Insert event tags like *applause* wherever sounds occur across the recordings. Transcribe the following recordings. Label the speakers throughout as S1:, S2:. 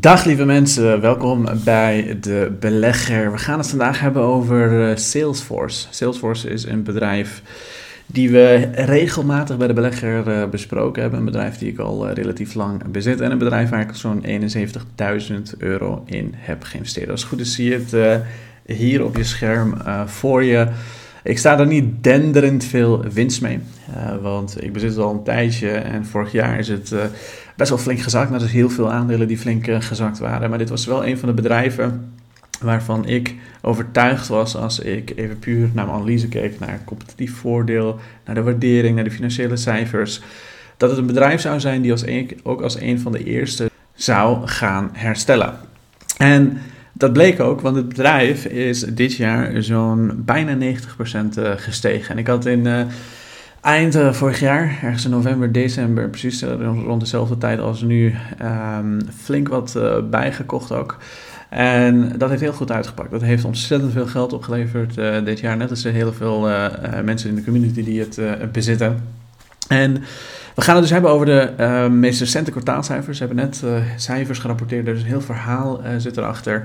S1: Dag lieve mensen, welkom bij de belegger. We gaan het vandaag hebben over eh, Salesforce. Salesforce is een bedrijf die we regelmatig bij de belegger uh, besproken hebben. Een bedrijf die ik al uh, relatief lang bezit en een bedrijf waar ik zo'n 71.000 euro in heb geïnvesteerd. Als het goed is zie je het hier op je scherm voor je. Ik sta er niet denderend veel winst mee, want ik bezit het al een tijdje en vorig jaar is het best wel flink gezakt. Nou, er zijn heel veel aandelen die flink gezakt waren, maar dit was wel een van de bedrijven waarvan ik overtuigd was als ik even puur naar mijn analyse keek, naar competitief voordeel, naar de waardering, naar de financiële cijfers, dat het een bedrijf zou zijn die als een, ook als een van de eerste zou gaan herstellen. En dat bleek ook, want het bedrijf is dit jaar zo'n bijna 90% eh, gestegen. En ik had in uh, eind uh, vorig jaar, ergens in november, december, precies rond dezelfde tijd als nu, um, flink wat bijgekocht ook. En dat heeft heel goed uitgepakt. Dat heeft ontzettend veel geld opgeleverd uh, dit jaar. Net als heel veel uh, mensen in de community die het uh, bezitten. En we gaan het dus hebben over de meest recente kwartaalcijfers. We hebben net cijfers gerapporteerd. Dus een heel verhaal zit erachter.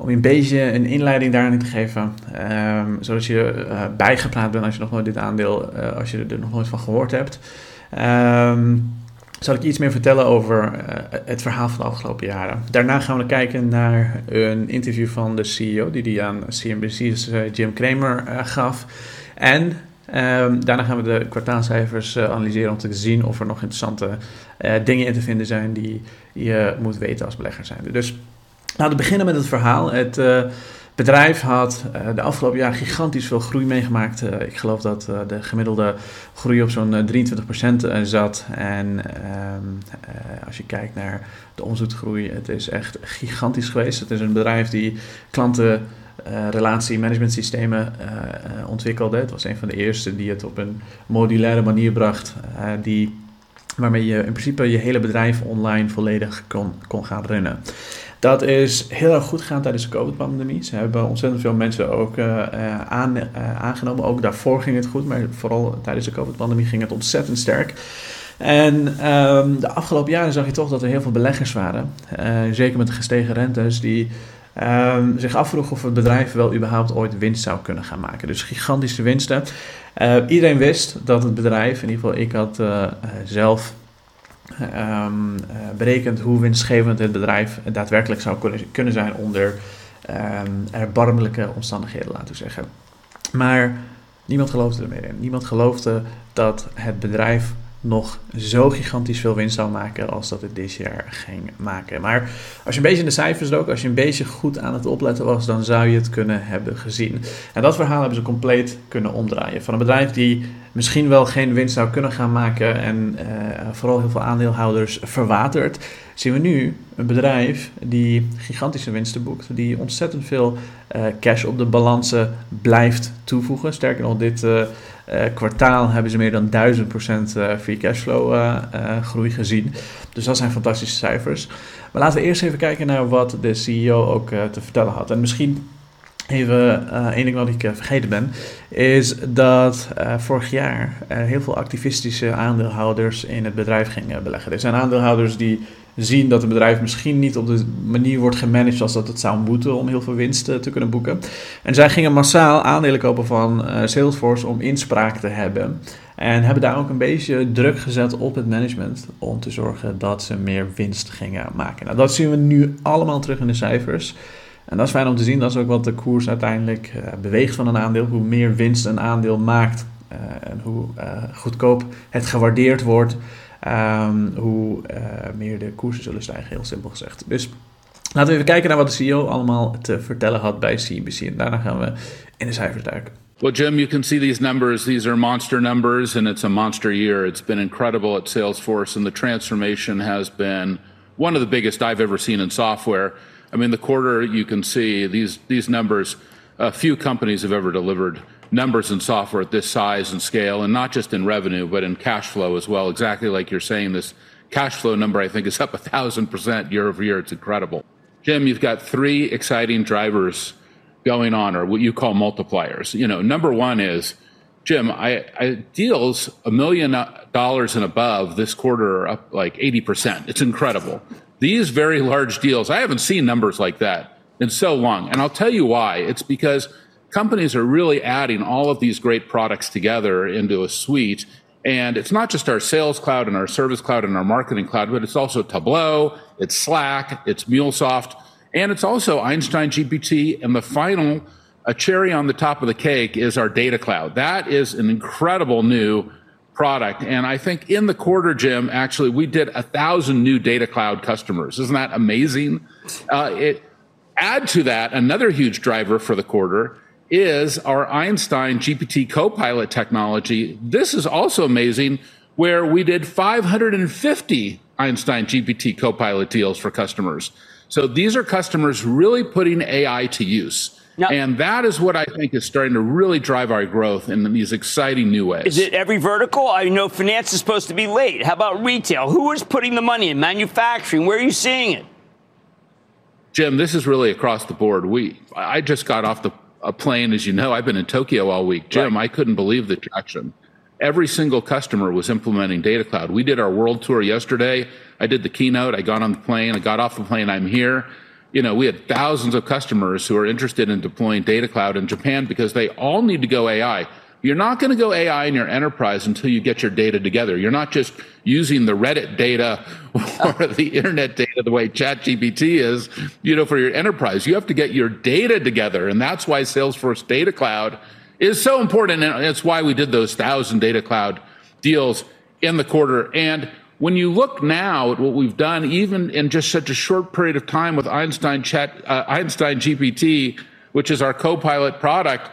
S1: Om een beetje een inleiding daarin te geven. Um, zodat je bijgepraat bent als je nog nooit dit aandeel, als je er nog nooit van gehoord hebt. Um, zal ik iets meer vertellen over uh, het verhaal van de afgelopen jaren. Daarna gaan we kijken naar een interview van de CEO, die die aan CNBC's uh, eh, Jim Cramer uh, gaf. En um, daarna gaan we de kwartaalcijfers analyseren om te zien of er nog interessante dingen in te vinden zijn die je moet weten als belegger zijn. Dus laten we beginnen met het verhaal. Het bedrijf had uh, de afgelopen jaar gigantisch veel groei meegemaakt. Uh, ik geloof dat de gemiddelde groei op zo'n 23% zat. En ehm, als je kijkt naar de omzetgroei, het is echt gigantisch geweest. Het is een bedrijf die klanten. relatie management systemen ontwikkelde. Het was een van de eerste die het op een modulaire manier bracht, die, waarmee je in principe je hele bedrijf online volledig kon, kon gaan runnen. Dat is heel erg goed gegaan tijdens de COVID-pandemie. Ze hebben ontzettend veel mensen ook uh, aan, uh, aangenomen. Ook daarvoor ging het goed, maar vooral tijdens de COVID-pandemie ging het ontzettend sterk. En um, de afgelopen jaren zag je toch dat er heel veel beleggers waren, zeker met de gestegen rentes, die um, zich afvroegen of het bedrijf wel überhaupt ooit winst zou kunnen gaan maken. Dus gigantische winsten. iedereen wist dat het bedrijf, in ieder geval ik had zelf um, berekend hoe winstgevend het bedrijf daadwerkelijk zou kunnen, kunnen zijn onder um, erbarmelijke omstandigheden, laten we zeggen. Maar niemand geloofde ermee in. Niemand geloofde dat het bedrijf nog zo gigantisch veel winst zou maken als dat het dit jaar ging maken. Maar als je een beetje in de cijfers ook, als je een beetje goed aan het opletten was, dan zou je het kunnen hebben gezien. En dat verhaal hebben ze compleet kunnen omdraaien. Van een bedrijf die misschien wel geen winst zou kunnen gaan maken en uh, vooral heel veel aandeelhouders verwatert, zien we nu een bedrijf die gigantische winsten boekt, die ontzettend veel uh, cash op de balansen blijft toevoegen. Sterker nog, dit uh, kwartaal hebben ze meer dan 1000% free cashflow groei gezien. Dus dat zijn fantastische cijfers. Maar laten we eerst even kijken naar wat de CEO ook te vertellen had. En misschien Even uh, één ding wat ik vergeten ben, is dat vorig jaar heel veel activistische aandeelhouders in het bedrijf gingen beleggen. Er zijn aandeelhouders die zien dat het bedrijf misschien niet op de manier wordt gemanaged zoals dat het zou moeten om heel veel winst te kunnen boeken. En zij gingen massaal aandelen kopen van Salesforce om inspraak te hebben. En hebben daar ook een beetje druk gezet op het management om te zorgen dat ze meer winst gingen maken. Nou, dat zien we nu allemaal terug in de cijfers. En dat is fijn om te zien. Dat is ook wat de koers uiteindelijk uh, beweegt van een aandeel. Hoe meer winst een aandeel maakt en hoe goedkoop het gewaardeerd wordt, um, hoe meer de koersen zullen stijgen, heel simpel gezegd. Dus laten we even kijken naar wat de CEO allemaal te vertellen had bij CNBC. En daarna gaan we in de cijfers duiken.
S2: Well, Jim, you can see these numbers. These are monster numbers, and it's a monster year. It's been incredible at Salesforce, and the transformation has been one of the biggest I've ever seen in software. I mean, the quarter you can see these these numbers. A few companies have ever delivered numbers in software at this size and scale, and not just in revenue, but in cash flow as well. Exactly like you're saying, this cash flow number I think is up a thousand percent year over year. It's incredible. Jim, you've got three exciting drivers going on, or what you call multipliers. You know, number one is Jim, I, I, deals a million dollars and above this quarter are up like 80%. It's incredible. these very large deals, I haven't seen numbers like that in so long. And I'll tell you why. It's because companies are really adding all of these great products together into a suite. And it's not just our sales cloud and our service cloud and our marketing cloud, but it's also Tableau, it's Slack, it's MuleSoft, and it's also Einstein GPT. And the final, a cherry on the top of the cake is our data cloud. That is an incredible new product. And I think in the quarter, Jim, actually, we did a thousand new data cloud customers. Isn't that amazing? Uh, it, add to that, another huge driver for the quarter is our Einstein GPT Copilot technology. This is also amazing, where we did 550 Einstein GPT Copilot deals for customers. So these are customers really putting AI to use. Now, and that is what I think is starting to really drive our growth in these exciting new ways.
S3: Is it every vertical? I know finance is supposed to be late. How about retail? Who is putting the money in manufacturing? Where are you seeing it?
S2: Jim, this is really across the board. We, I just got off the a plane, as you know. I've been in Tokyo all week. Jim, right. I couldn't believe the traction. Every single customer was implementing Data Cloud. We did our world tour yesterday. I did the keynote. I got on the plane. I got off the plane. I'm here you know, we had thousands of customers who are interested in deploying data cloud in Japan because they all need to go AI. You're not going to go AI in your enterprise until you get your data together. You're not just using the Reddit data *laughs* or the internet data the way ChatGPT is, you know, for your enterprise. You have to get your data together. And that's why Salesforce Data Cloud is so important. And it's why we did those thousand data cloud deals in the quarter. And when you look now at what we've done, even in just such a short period of time with Einstein Chat, uh, Einstein GPT, which is our Copilot product,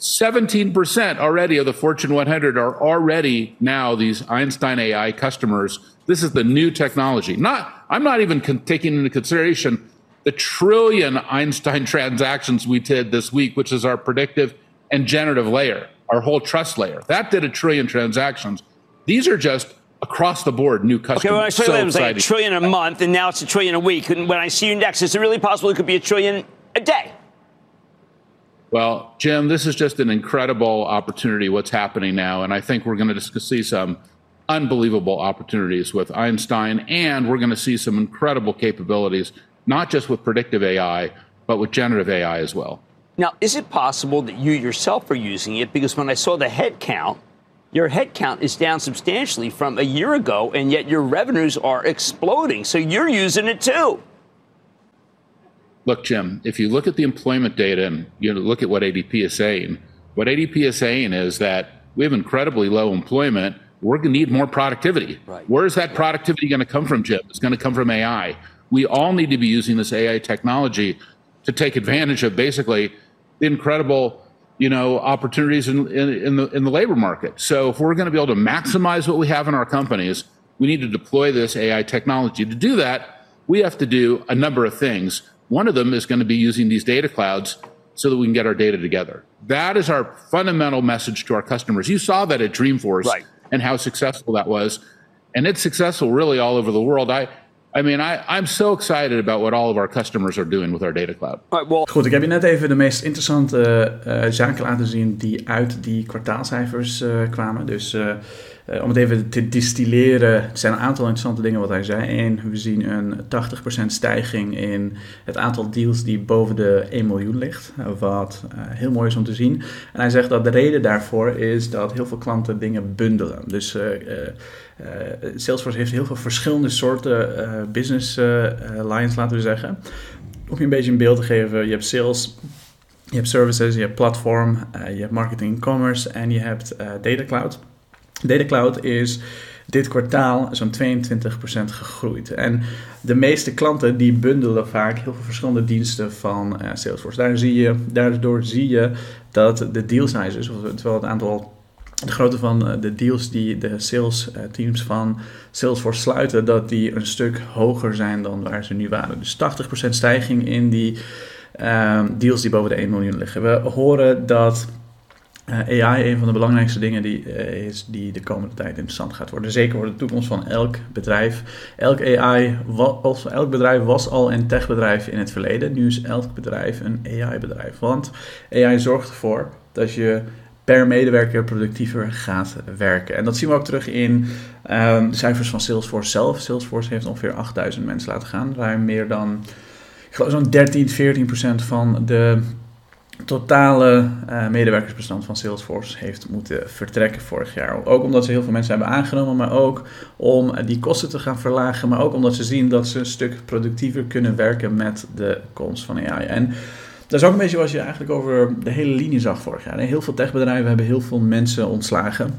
S2: 17% already of the Fortune 100 are already now these Einstein AI customers. This is the new technology. Not, I'm not even con- taking into consideration the trillion Einstein *laughs* transactions we did this week, which is our predictive and generative layer, our whole trust layer. That did a trillion transactions. These are just across the board new customers.
S3: Okay, when I so it was like a trillion a month, and now it's a trillion a week. And when I see you next, is it really possible it could be a trillion a day?
S2: Well, Jim, this is just an incredible opportunity. What's happening now, and I think we're going to see some unbelievable opportunities with Einstein, and we're going to see some incredible capabilities, not just with predictive AI, but with generative AI as well.
S3: Now, is it possible that you yourself are using it? Because when I saw the head count, your headcount is down substantially from a year ago, and yet your revenues are exploding. So you're using it too.
S2: Look, Jim, if you look at the employment data and you look at what ADP is saying, what ADP is saying is that we have incredibly low employment. We're going to need more productivity. Right. Where is that productivity going to come from, Jim? It's going to come from AI. We all need to be using this AI technology to take advantage of basically the incredible you know, opportunities in, in, in, the, in the labor market. So if we're going to be able to maximize what we have in our companies, we need to deploy this AI technology. To do that, we have to do a number of things. One of them is going to be using these data clouds so that we can get our data together. That is our fundamental message to our customers. You saw that at Dreamforce right. and how successful that was. And it's successful really all over the world. I, I mean, I, I'm so excited about what all of our customers are doing with our data cloud.
S1: Goed, ik heb je net even de meest interessante uh, zaken laten zien die uit die kwartaalcijfers uh, kwamen. Dus uh, om het even te distilleren, er zijn een aantal interessante dingen wat hij zei. Eén, we zien een 80% stijging in het aantal deals die boven de 1 miljoen ligt. Wat heel mooi is om te zien. En hij zegt dat de reden daarvoor is dat heel veel klanten dingen bundelen. Dus uh, Salesforce heeft heel veel verschillende soorten uh, business uh, lines, laten we zeggen. Om je een beetje een beeld te geven, je hebt sales, je hebt services, je hebt platform, je hebt marketing en commerce en je hebt data cloud. Data cloud is dit kwartaal zo'n 22% gegroeid. En de meeste klanten die bundelen vaak heel veel verschillende diensten van Salesforce. Zie je, daardoor zie je dat de deal sizes, oftewel het aantal de grootte van eh, de deals die de sales eh, teams van Salesforce sluiten, dat die een stuk hoger zijn dan waar ze nu waren. Dus 80% stijging in die uh, deals die boven de 1 miljoen liggen. We horen dat uh, AI een van de belangrijkste dingen die, is die de komende tijd interessant gaat worden. Zeker voor de toekomst van elk bedrijf. Elk AI, was, elk bedrijf was al een techbedrijf in het verleden. Nu is elk bedrijf een AI-bedrijf. Want AI zorgt ervoor dat je per medewerker productiever gaat werken. En dat zien we ook terug in ehm, de cijfers van Salesforce zelf. Salesforce heeft ongeveer 8000 mensen laten gaan. Ruim meer dan, zo'n 13, 14 procent van de totale uh, medewerkersbestand van Salesforce heeft moeten vertrekken vorig jaar. Ook omdat ze heel veel mensen hebben aangenomen, maar ook om die kosten te gaan verlagen. Maar ook omdat ze zien dat ze een stuk productiever kunnen werken met de komst van AI. En dat is ook een beetje wat je eigenlijk over de hele linie zag vorig jaar. Heel veel techbedrijven hebben heel veel mensen ontslagen.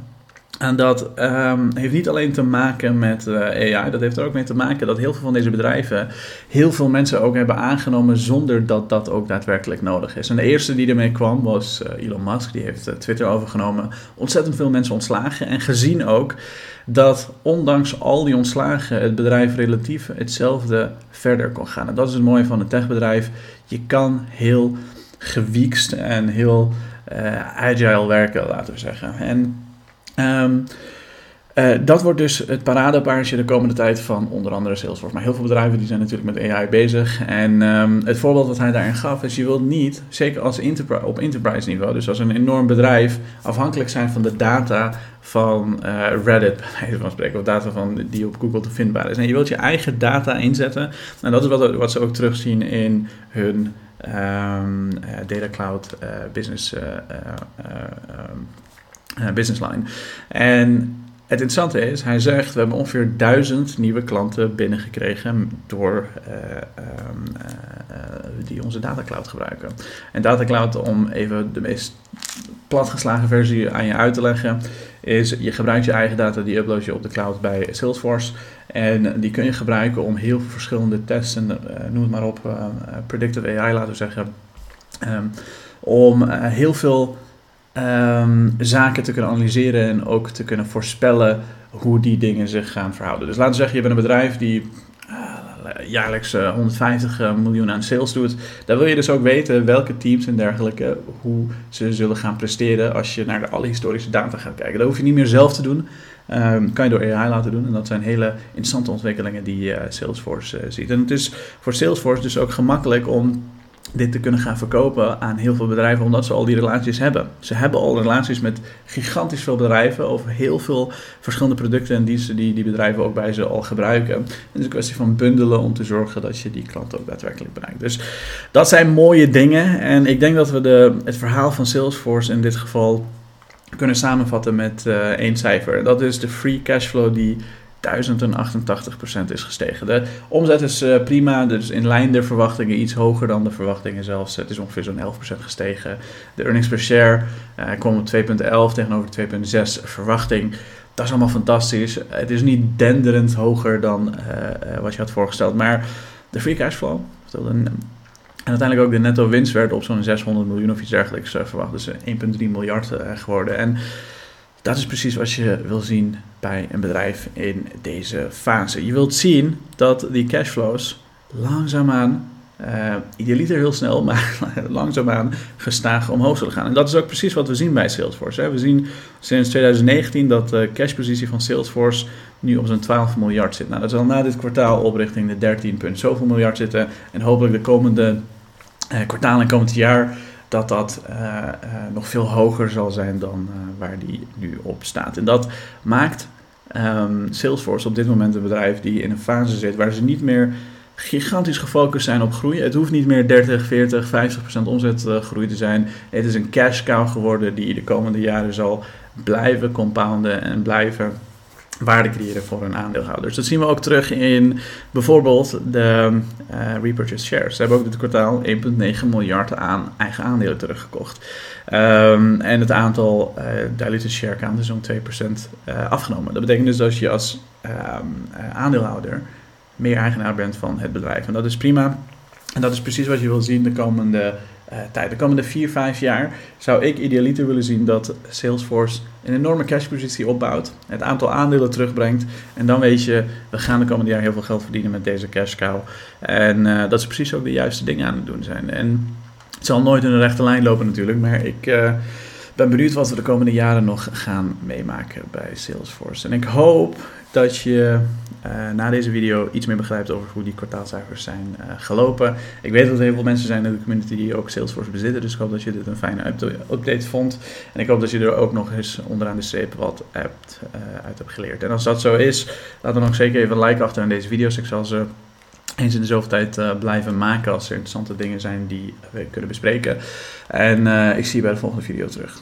S1: En dat um, heeft niet alleen te maken met uh, AI, dat heeft er ook mee te maken dat heel veel van deze bedrijven heel veel mensen ook hebben aangenomen zonder dat dat ook daadwerkelijk nodig is. En de eerste die ermee kwam was uh, Elon Musk, die heeft uh, Twitter overgenomen, ontzettend veel mensen ontslagen en gezien ook dat ondanks al die ontslagen het bedrijf relatief hetzelfde verder kon gaan. En dat is het mooie van een techbedrijf. Je kan heel gewiekst en heel agile werken, laten we zeggen. En Um, uh, dat wordt dus het paradepaardje de komende tijd van onder andere Salesforce. Maar heel veel bedrijven die zijn natuurlijk met AI bezig. En um, het voorbeeld wat hij daarin gaf is, je wilt niet, zeker als op enterprise niveau, dus als een enorm bedrijf, afhankelijk zijn van de data van uh, Reddit, *laughs* bij wijze van spreken, of data van, die op Google te vindbaar is. En je wilt je eigen data inzetten. En dat is wat, wat ze ook terugzien in hun um, uh, Data Cloud business business line. En het interessante is, hij zegt, we hebben ongeveer duizend nieuwe klanten binnengekregen door uh, uh, die onze datacloud gebruiken. En datacloud, om even de meest platgeslagen versie aan je uit te leggen, is je gebruikt je eigen data, die upload je op de cloud bij Salesforce. En die kun je gebruiken om heel veel verschillende testen, noem het maar op, predictive AI laten we zeggen, um, om heel veel um, zaken te kunnen analyseren en ook te kunnen voorspellen hoe die dingen zich gaan verhouden. Dus laten we zeggen, je bent een bedrijf die uh, jaarlijks uh, 150 uh, miljoen aan sales doet. Dan wil je dus ook weten welke teams en dergelijke, hoe ze zullen gaan presteren als je naar de alle historische data gaat kijken. Dat hoef je niet meer zelf te doen. Um, kan je door AI laten doen. En dat zijn hele interessante ontwikkelingen die uh, Salesforce ziet. En het is voor Salesforce dus ook gemakkelijk om dit te kunnen gaan verkopen aan heel veel bedrijven, omdat ze al die relaties hebben. Ze hebben al relaties met gigantisch veel bedrijven over heel veel verschillende producten en diensten die die bedrijven ook bij ze al gebruiken. En het is een kwestie van bundelen om te zorgen dat je die klant ook daadwerkelijk bereikt. Dus dat zijn mooie dingen en ik denk dat we de, het verhaal van Salesforce in dit geval kunnen samenvatten met uh, één cijfer. Dat is de free cashflow die 1088% is gestegen. De omzet is uh, prima, dus in lijn de verwachtingen, iets hoger dan de verwachtingen zelfs. Het is ongeveer zo'n 11% gestegen. De earnings per share uh, kwam op 2,11 tegenover 2,6 verwachting. Dat is allemaal fantastisch. Het is niet denderend hoger dan uh, wat je had voorgesteld, maar de free cash flow, en uiteindelijk ook de netto winst werd op zo'n 600 miljoen of iets dergelijks verwacht. Dus 1,3 miljard geworden. En dat is precies wat je wil zien bij een bedrijf in deze fase. Je wilt zien dat die cashflows langzaamaan, uh, idealiter heel snel, *laughs* maar langzaamaan gestaag omhoog zullen gaan. En dat is ook precies wat we zien bij Salesforce. Hè. We zien sinds 2019 dat de cashpositie van Salesforce nu op zo'n 12 miljard zit. Nou, dat zal na dit kwartaal op richting de 13 punt zoveel miljard zitten. En hopelijk de komende uh, kwartalen en komend jaar dat dat uh, uh, nog veel hoger zal zijn dan uh, waar die nu op staat. En dat maakt um, Salesforce op dit moment een bedrijf die in een fase zit waar ze niet meer gigantisch gefocust zijn op groei. Het hoeft niet meer 30, 40, 50 procent omzetgroei te zijn. Het is een cash cow geworden die de komende jaren zal blijven compounden en blijven waarde creëren voor hun aandeelhouders. Dat zien we ook terug in bijvoorbeeld de uh, repurchase shares. Ze hebben ook dit kwartaal 1,9 miljard aan eigen aandelen teruggekocht. Um, en het aantal uh, diluted share count is zo'n 2% uh, afgenomen. Dat betekent dus dat je als um, aandeelhouder meer eigenaar bent van het bedrijf. En dat is prima. En dat is precies wat je wil zien de komende tijd. De komende 4, 5 jaar zou ik idealiter willen zien dat Salesforce een enorme cashpositie opbouwt, het aantal aandelen terugbrengt en dan weet je, we gaan de komende jaar heel veel geld verdienen met deze cash cow. En uh, dat ze precies ook de juiste dingen aan het doen zijn. En het zal nooit in een rechte lijn lopen natuurlijk, maar ik uh, ben benieuwd wat we de komende jaren nog gaan meemaken bij Salesforce. En ik hoop dat je na deze video iets meer begrijpt over hoe die kwartaalcijfers zijn gelopen. Ik weet dat er heel veel mensen zijn in de community die ook Salesforce bezitten, dus ik hoop dat je dit een fijne update vond. En ik hoop dat je er ook nog eens onderaan de streep wat hebt, uit hebt geleerd. En als dat zo is, laat dan nog zeker even een like achter aan deze video's. Ik zal ze eens in de zoveel tijd blijven maken als er interessante dingen zijn die we kunnen bespreken. En ik zie je bij de volgende video terug.